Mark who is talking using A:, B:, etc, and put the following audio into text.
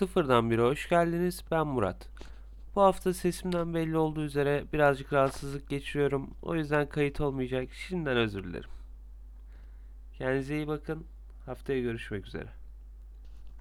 A: Sıfırdan bire hoş geldiniz. Ben Murat. Bu hafta sesimden belli olduğu üzere birazcık rahatsızlık geçiriyorum. O yüzden kayıt olmayacak. Şimdiden özür dilerim. Kendinize iyi bakın. Haftaya görüşmek üzere.